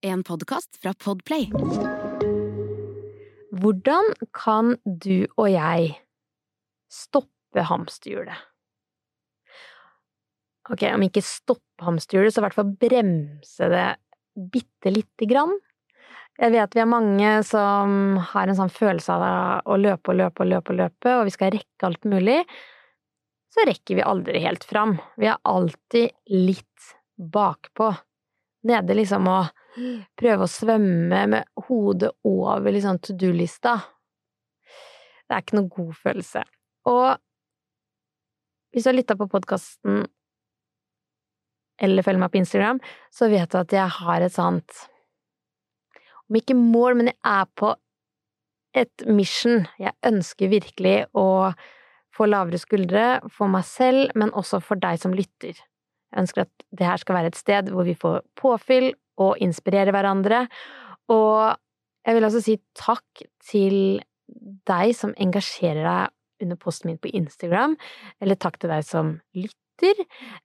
En podkast fra Podplay. Hvordan kan du og jeg stoppe hamsterhjulet? Ok, om ikke stoppe hamsterhjulet, så i hvert fall bremse det bitte lite grann. Jeg vet vi er mange som har en sånn følelse av å løpe og løpe og løpe og løpe, og vi skal rekke alt mulig. Så rekker vi aldri helt fram. Vi er alltid litt bakpå. Nede liksom og prøve å svømme med hodet over liksom to do-lista. Det er ikke noe god følelse. Og hvis du har lytta på podkasten eller følger meg på Instagram, så vet du at jeg har et sånt Om ikke mål, men jeg er på et mission. Jeg ønsker virkelig å få lavere skuldre for meg selv, men også for deg som lytter. Jeg ønsker at det her skal være et sted hvor vi får påfyll og inspirerer hverandre. Og jeg vil også si takk til deg som engasjerer deg under posten min på Instagram, eller takk til deg som lytter.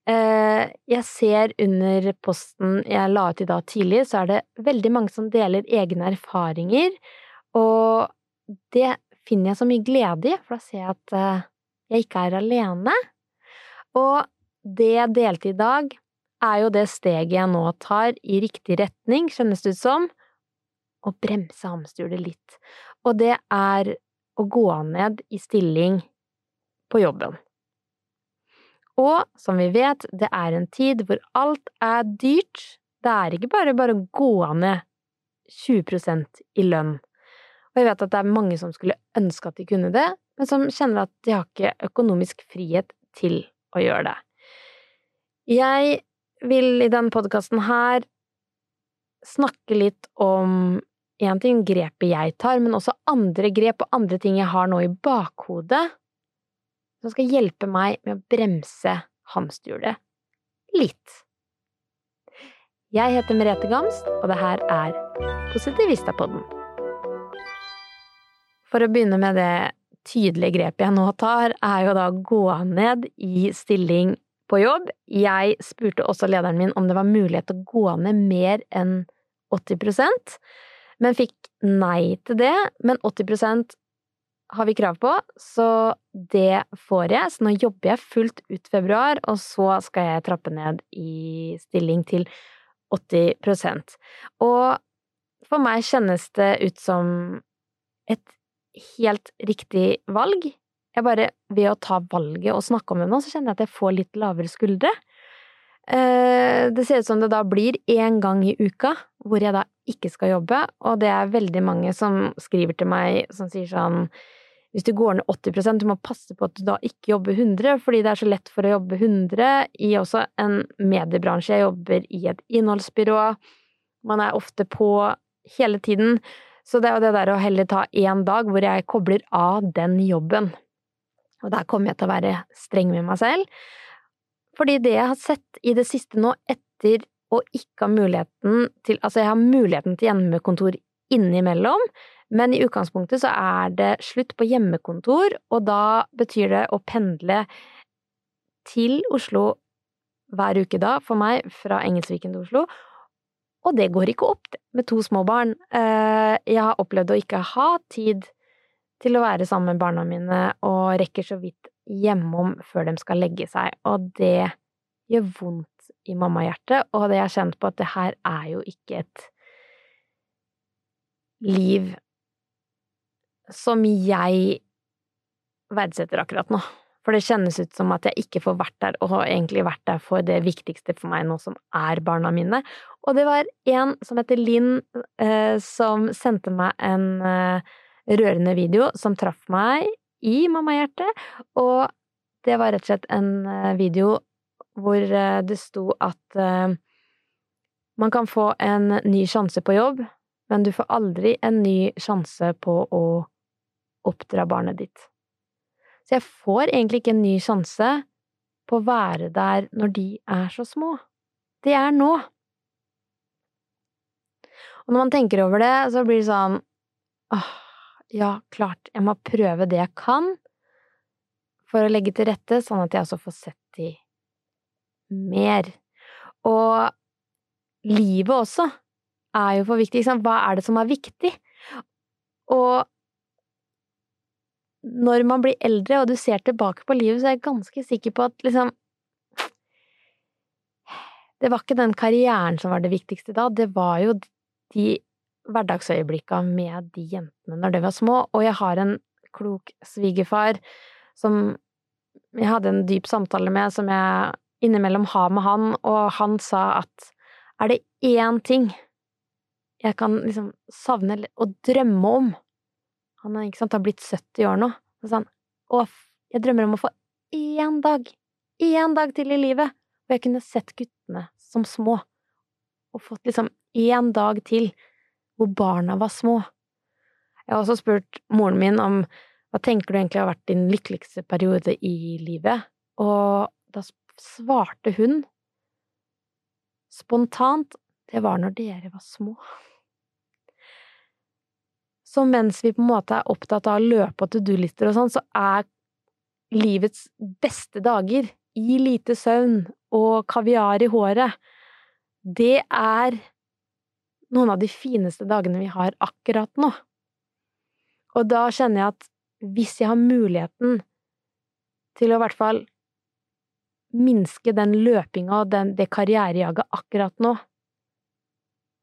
Eh, jeg ser under posten jeg la ut i dag tidlig, så er det veldig mange som deler egne erfaringer, og det finner jeg så mye glede i, for da ser jeg at eh, jeg ikke er alene. Og det jeg delte i dag, er jo det steget jeg nå tar i riktig retning, kjennes det ut som, å bremse hamsterhjulet litt. Og det er å gå ned i stilling på jobben. Og som vi vet, det er en tid hvor alt er dyrt. Det er ikke bare bare å gå ned 20% i lønn. Og jeg vet at det er mange som skulle ønske at de kunne det, men som kjenner at de har ikke økonomisk frihet til å gjøre det. Jeg vil i denne podkasten her snakke litt om én ting grepet jeg tar, men også andre grep og andre ting jeg har nå i bakhodet, som skal hjelpe meg med å bremse hamsterhjulet litt. Jeg heter Merete Gamst, og det her er Positivistapodden. For å begynne med det tydelige grepet jeg nå tar, er jo da å gå ned i stilling på jobb. Jeg spurte også lederen min om det var mulighet til å gå ned mer enn 80% men fikk nei til det. Men 80% har vi krav på, så det får jeg. Så nå jobber jeg fullt ut februar, og så skal jeg trappe ned i stilling til 80% Og for meg kjennes det ut som et helt riktig valg. Jeg bare, ved å ta valget og snakke om det nå, så kjenner jeg at jeg får litt lavere skuldre. Eh, det ser ut som det da blir én gang i uka hvor jeg da ikke skal jobbe, og det er veldig mange som skriver til meg som sier sånn hvis du går ned 80% du må passe på at du da ikke jobber 100, fordi det er så lett for å jobbe 100 i også en mediebransje. Jeg jobber i et innholdsbyrå. Man er ofte på hele tiden. Så det er jo det der å heller ta én dag hvor jeg kobler av den jobben. Og der kommer jeg til å være streng med meg selv. Fordi det jeg har sett i det siste nå, etter å ikke ha muligheten til Altså, jeg har muligheten til hjemmekontor innimellom, men i utgangspunktet så er det slutt på hjemmekontor, og da betyr det å pendle til Oslo hver uke da, for meg, fra Engelsviken til Oslo. Og det går ikke opp, med to små barn. Eh, jeg har opplevd å ikke ha tid til å være sammen med barna mine og rekker så vidt hjemom før de skal legge seg, og det gjør vondt i mammahjertet, og det jeg har kjent på at det her er jo ikke et liv som jeg verdsetter akkurat nå. For det kjennes ut som at jeg ikke får vært der, og har egentlig vært der for det viktigste for meg nå, som er barna mine. Og det var en som heter Linn, eh, som sendte meg en eh, rørende video som traff meg i mammahjertet, og det var rett og slett en eh, video hvor eh, det sto at uh, man kan få en ny sjanse på jobb, men du får aldri en ny sjanse på å oppdra barnet ditt. Så jeg får egentlig ikke en ny sjanse på å være der når de er så små. Det er nå. Og når man tenker over det, så blir det sånn åh, ja, klart, jeg må prøve det jeg kan for å legge til rette, sånn at jeg også får sett de mer. Og livet også er jo for viktig. Ikke? Hva er det som er viktig? Og når man blir eldre og du ser tilbake på livet, så er jeg ganske sikker på at liksom Det var ikke den karrieren som var det viktigste da, det var jo de hverdagsøyeblikka med de jentene når de var små, og jeg har en klok svigerfar som jeg hadde en dyp samtale med, som jeg innimellom har med han, og han sa at er det én ting jeg kan liksom savne og drømme om? Han er, sant, har blitt 70 år nå, så sa han å, jeg drømmer om å få én dag, én dag til i livet, hvor jeg kunne sett guttene som små, og fått liksom én dag til hvor barna var små. Jeg har også spurt moren min om hva tenker du egentlig har vært din lykkeligste periode i livet, og da svarte hun spontant det var når dere var små. Så mens vi på en måte er opptatt av å løpe og to do-lister og sånn, så er livets beste dager i lite søvn og kaviar i håret, det er noen av de fineste dagene vi har akkurat nå. Og da kjenner jeg at hvis jeg har muligheten til å i hvert fall minske den løpinga og den, det karrierejaget akkurat nå,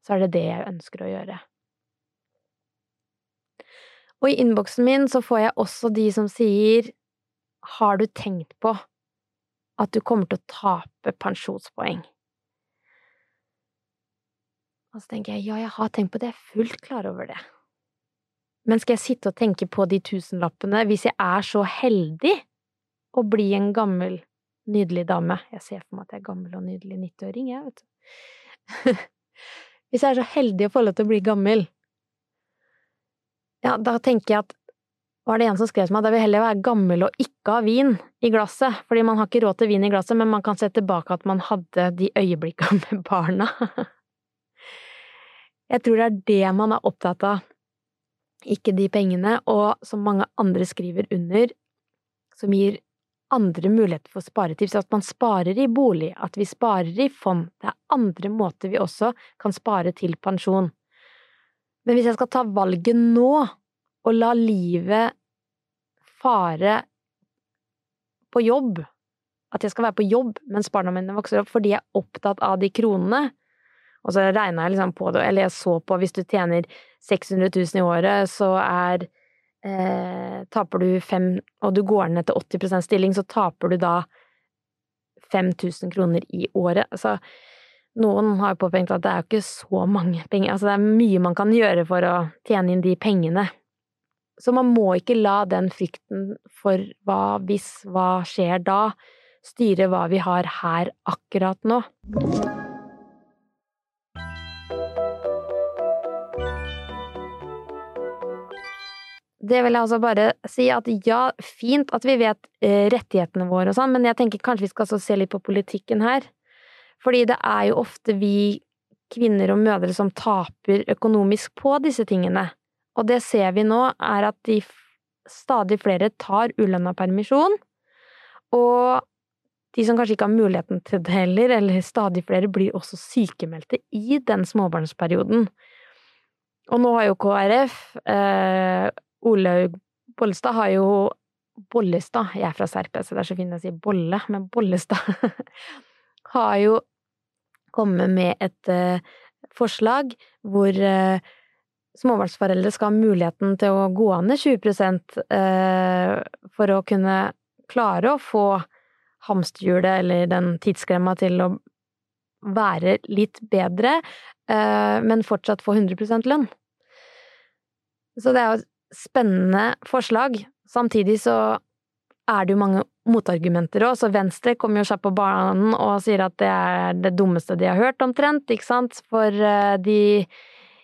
så er det det jeg ønsker å gjøre. Og i innboksen min så får jeg også de som sier Har du tenkt på at du kommer til å tape pensjonspoeng? Og så tenker jeg ja, jeg har tenkt på det, jeg er fullt klar over det. Men skal jeg sitte og tenke på de tusenlappene hvis jeg er så heldig å bli en gammel, nydelig dame? Jeg ser for meg at jeg er gammel og nydelig 90-åring, jeg, vet du. hvis jeg er så heldig å få lov til å bli gammel, ja, da tenker jeg at var det en som skrev til meg at jeg vil heller være gammel og ikke ha vin i glasset, fordi man har ikke råd til vin i glasset, men man kan se tilbake at man hadde de øyeblikkene med barna. Jeg tror det er det man er opptatt av, ikke de pengene, og som mange andre skriver under, som gir andre muligheter for sparetips, at man sparer i bolig, at vi sparer i fond, det er andre måter vi også kan spare til pensjon. Men hvis jeg skal ta valget nå, og la livet fare på jobb, at jeg skal være på jobb mens barna mine vokser opp fordi jeg er opptatt av de kronene, og så regna jeg liksom på det, eller jeg så på hvis du tjener 600 000 i året, så er eh, Taper du fem Og du går ned til 80 stilling, så taper du da 5000 kroner i året. Altså, noen har påpekt at det er jo ikke så mange penger, altså det er mye man kan gjøre for å tjene inn de pengene. Så man må ikke la den frykten for hva hvis, hva skjer da, styre hva vi har her akkurat nå. Det vil jeg altså bare si at ja, fint at vi vet eh, rettighetene våre og sånn, men jeg tenker kanskje vi skal også se litt på politikken her. Fordi det er jo ofte vi kvinner og mødre som taper økonomisk på disse tingene. Og det ser vi nå, er at de stadig flere tar ulønna permisjon, og de som kanskje ikke har muligheten til det heller, eller stadig flere, blir også sykemeldte i den småbarnsperioden. Og nå har jo KrF eh, Olaug Bollestad har jo Bollestad, jeg er fra Serpe, så det er så fint å si bolle, men Bollestad har jo kommet med et uh, forslag hvor uh, småbarnsforeldre skal ha muligheten til å gå ned 20 uh, for å kunne klare å få hamsterhjulet eller den tidsklemma til å være litt bedre, men fortsatt få 100% lønn. Så det er jo spennende forslag. Samtidig så er det jo mange motargumenter òg, så Venstre kommer jo seg på banen og sier at det er det dummeste de har hørt, omtrent, ikke sant, for eh, de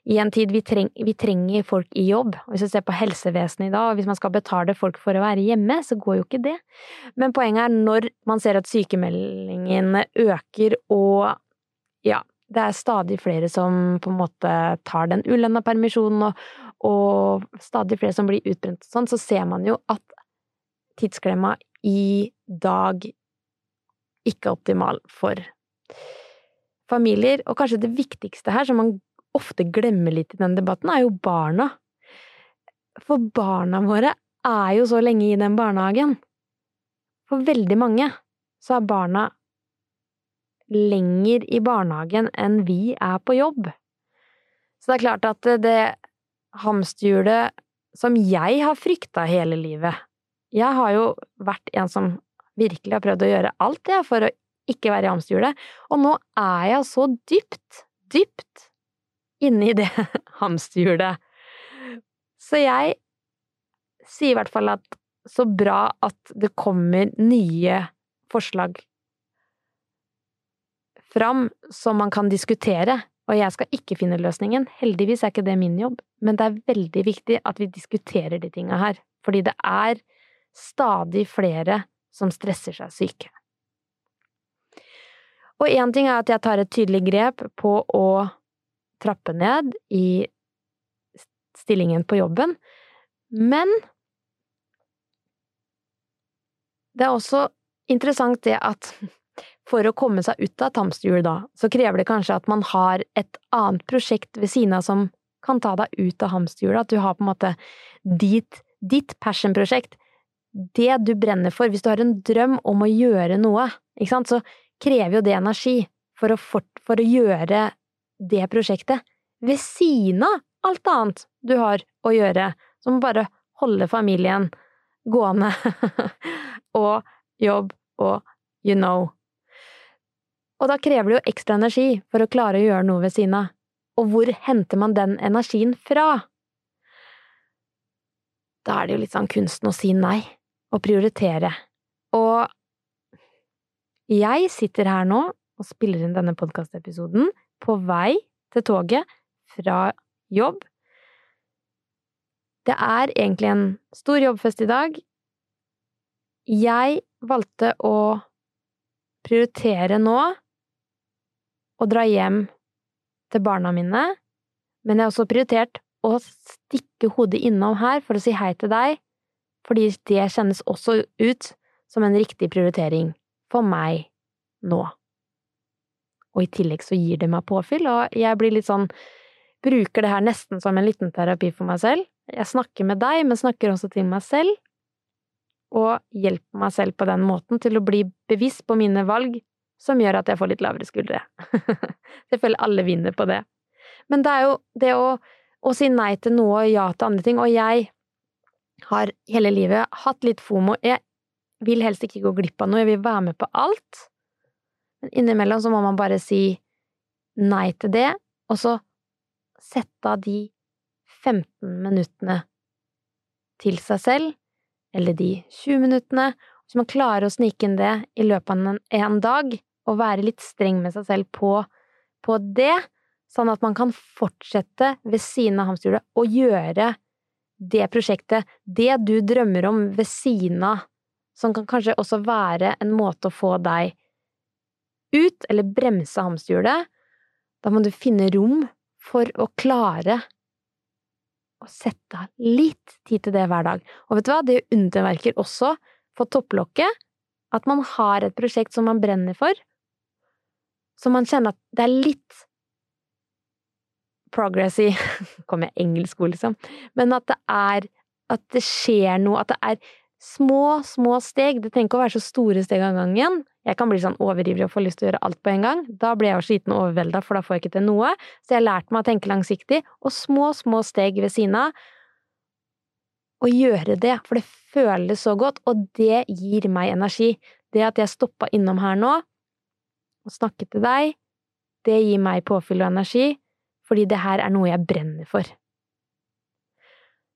i en tid vi, treng, vi trenger folk i jobb. Hvis vi ser på helsevesenet i dag, og hvis man skal betale folk for å være hjemme, så går jo ikke det. Men poenget er når man ser at sykemeldingene øker og ja, det er stadig flere som på en måte tar den ulønna permisjonen, og, og, stadig flere som blir utbrent og sånn, så ser man jo at tidsklemma i dag ikke er optimal for familier. Og kanskje det viktigste her, som man ofte glemmer litt i den debatten, er jo barna. For barna våre er jo så lenge i den barnehagen. For veldig mange så er barna lenger i barnehagen enn vi er på jobb. Så det er klart at det hamsterhjulet som jeg har frykta hele livet. Jeg har jo vært en som virkelig har prøvd å gjøre alt, det, for å ikke være i hamsterhjulet, og nå er jeg så dypt, dypt inne i det hamsterhjulet. Så jeg sier i hvert fall at så bra at det kommer nye forslag fram som man kan diskutere, og jeg skal ikke finne løsningen. Heldigvis er ikke det min jobb, men det er veldig viktig at vi diskuterer de tinga her, fordi det er stadig flere som stresser seg syke. Og én ting er at jeg tar et tydelig grep på å trappe ned i stillingen på jobben, men det er også interessant det at for å komme seg ut av et hamsterhjul, da, så krever det kanskje at man har et annet prosjekt ved siden av som kan ta deg ut av hamsterhjulet, at du har på en måte ditt, ditt passion-prosjekt, det du brenner for. Hvis du har en drøm om å gjøre noe, ikke sant, så krever jo det energi for å, for, for å gjøre det prosjektet ved siden av alt annet du har å gjøre, som bare holde familien gående og jobb og you know. Og da krever det jo ekstra energi for å klare å gjøre noe ved siden av. Og hvor henter man den energien fra? Da er det jo litt sånn kunsten å si nei, og prioritere. Og jeg sitter her nå og spiller inn denne podkastepisoden på vei til toget fra jobb. Det er egentlig en stor jobbfest i dag. Jeg valgte å prioritere nå å dra hjem til barna mine, men jeg har også prioritert å stikke hodet innom her for å si hei til deg, fordi det kjennes også ut som en riktig prioritering for meg nå. Og i tillegg så gir det meg påfyll, og jeg blir litt sånn bruker det her nesten som en liten terapi for meg selv. Jeg snakker med deg, men snakker også til meg selv, og hjelper meg selv på den måten til å bli bevisst på mine valg som gjør at jeg får litt lavere skuldre. jeg føler alle vinner på det. Men det er jo det å, å si nei til noe og ja til andre ting, og jeg har hele livet hatt litt fomo. Jeg vil helst ikke gå glipp av noe, jeg vil være med på alt. Men innimellom så må man bare si nei til det, og så sette av de 15 minuttene til seg selv, eller de 20 minuttene, hvis man klarer å snike inn det i løpet av en, en dag, og være litt streng med seg selv på, på det, sånn at man kan fortsette ved siden av hamsterhjulet og gjøre det prosjektet, det du drømmer om ved siden av, som kan kanskje også være en måte å få deg ut, eller bremse hamsterhjulet. Da må du finne rom for å klare å sette av litt tid til det hver dag. Og vet du hva, det underverker også for topplokket at man har et prosjekt som man brenner for, så man kjenner at det er litt progress i Kommer jeg engelsk ord, liksom? Men at det er At det skjer noe, at det er små, små steg. Det trenger ikke å være så store steg av gangen. Jeg kan bli sånn overivrig og få lyst til å gjøre alt på en gang. Da blir jeg jo sliten og overvelda, for da får jeg ikke til noe. Så jeg har lært meg å tenke langsiktig, og små, små steg ved siden av. Og gjøre det, for det føles så godt, og det gir meg energi. Det at jeg stoppa innom her nå, og snakket til deg, det gir meg påfyll og energi, fordi det her er noe jeg brenner for.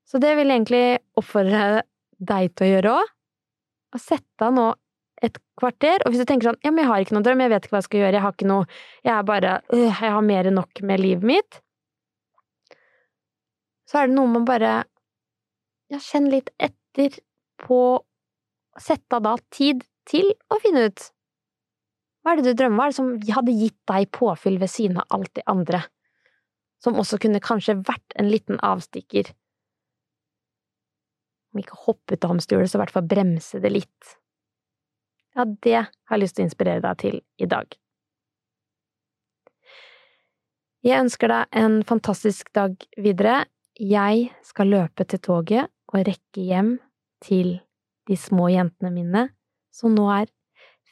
Så det vil jeg egentlig oppfordre deg til å gjøre òg. Å sette av nå et kvarter, og hvis du tenker sånn ja, men jeg har ikke noen drøm, jeg vet ikke hva jeg skal gjøre, jeg har ikke noe, jeg er bare øh, jeg har mer enn nok med livet mitt, så er det noe med å bare ja, kjenn litt etter på å Sette av da tid til å finne ut hva er det du drømmer? Hva er det som hadde gitt deg påfyll ved siden av alt det andre? Som også kunne kanskje vært en liten avstikker. Om ikke hoppe ut av hamsterhjulet, så i hvert fall bremse det litt. Ja, det har jeg lyst til å inspirere deg til i dag. Jeg ønsker deg en fantastisk dag videre. Jeg skal løpe til toget og rekke hjem til de små jentene mine, som nå er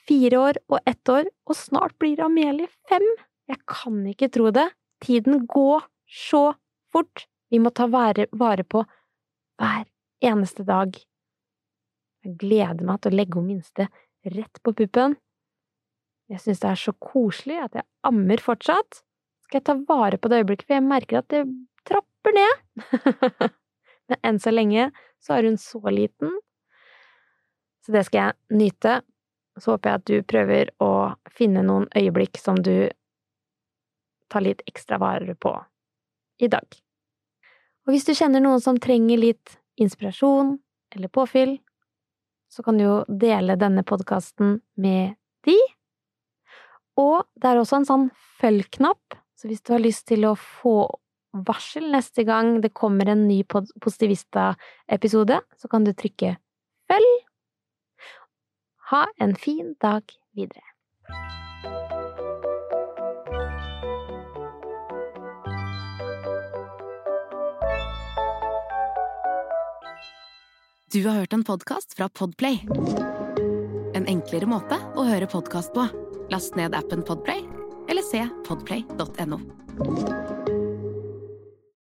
fire år og ett år, og snart blir Amelie fem. Jeg kan ikke tro det. Tiden går så fort. Vi må ta vare, på hver eneste dag. Jeg gleder meg til å legge hun minste rett på puppen. Jeg synes det er så koselig at jeg ammer fortsatt. Skal jeg ta vare på det øyeblikket, for jeg merker at det trapper ned. Men enn så lenge så er hun så liten, så det skal jeg nyte. Så håper jeg at du prøver å finne noen øyeblikk som du tar litt ekstra vare på i dag. Og hvis du kjenner noen som trenger litt inspirasjon eller påfyll, så kan du jo dele denne podkasten med de. Og det er også en sånn følg-knapp, så hvis du har lyst til å få varsel neste gang det kommer en ny Positivista-episode, så kan du trykke følg. Ha en fin dag videre. Du har hørt en podkast fra Podplay. En enklere måte å høre podkast på. Last ned appen Podplay, eller se podplay.no.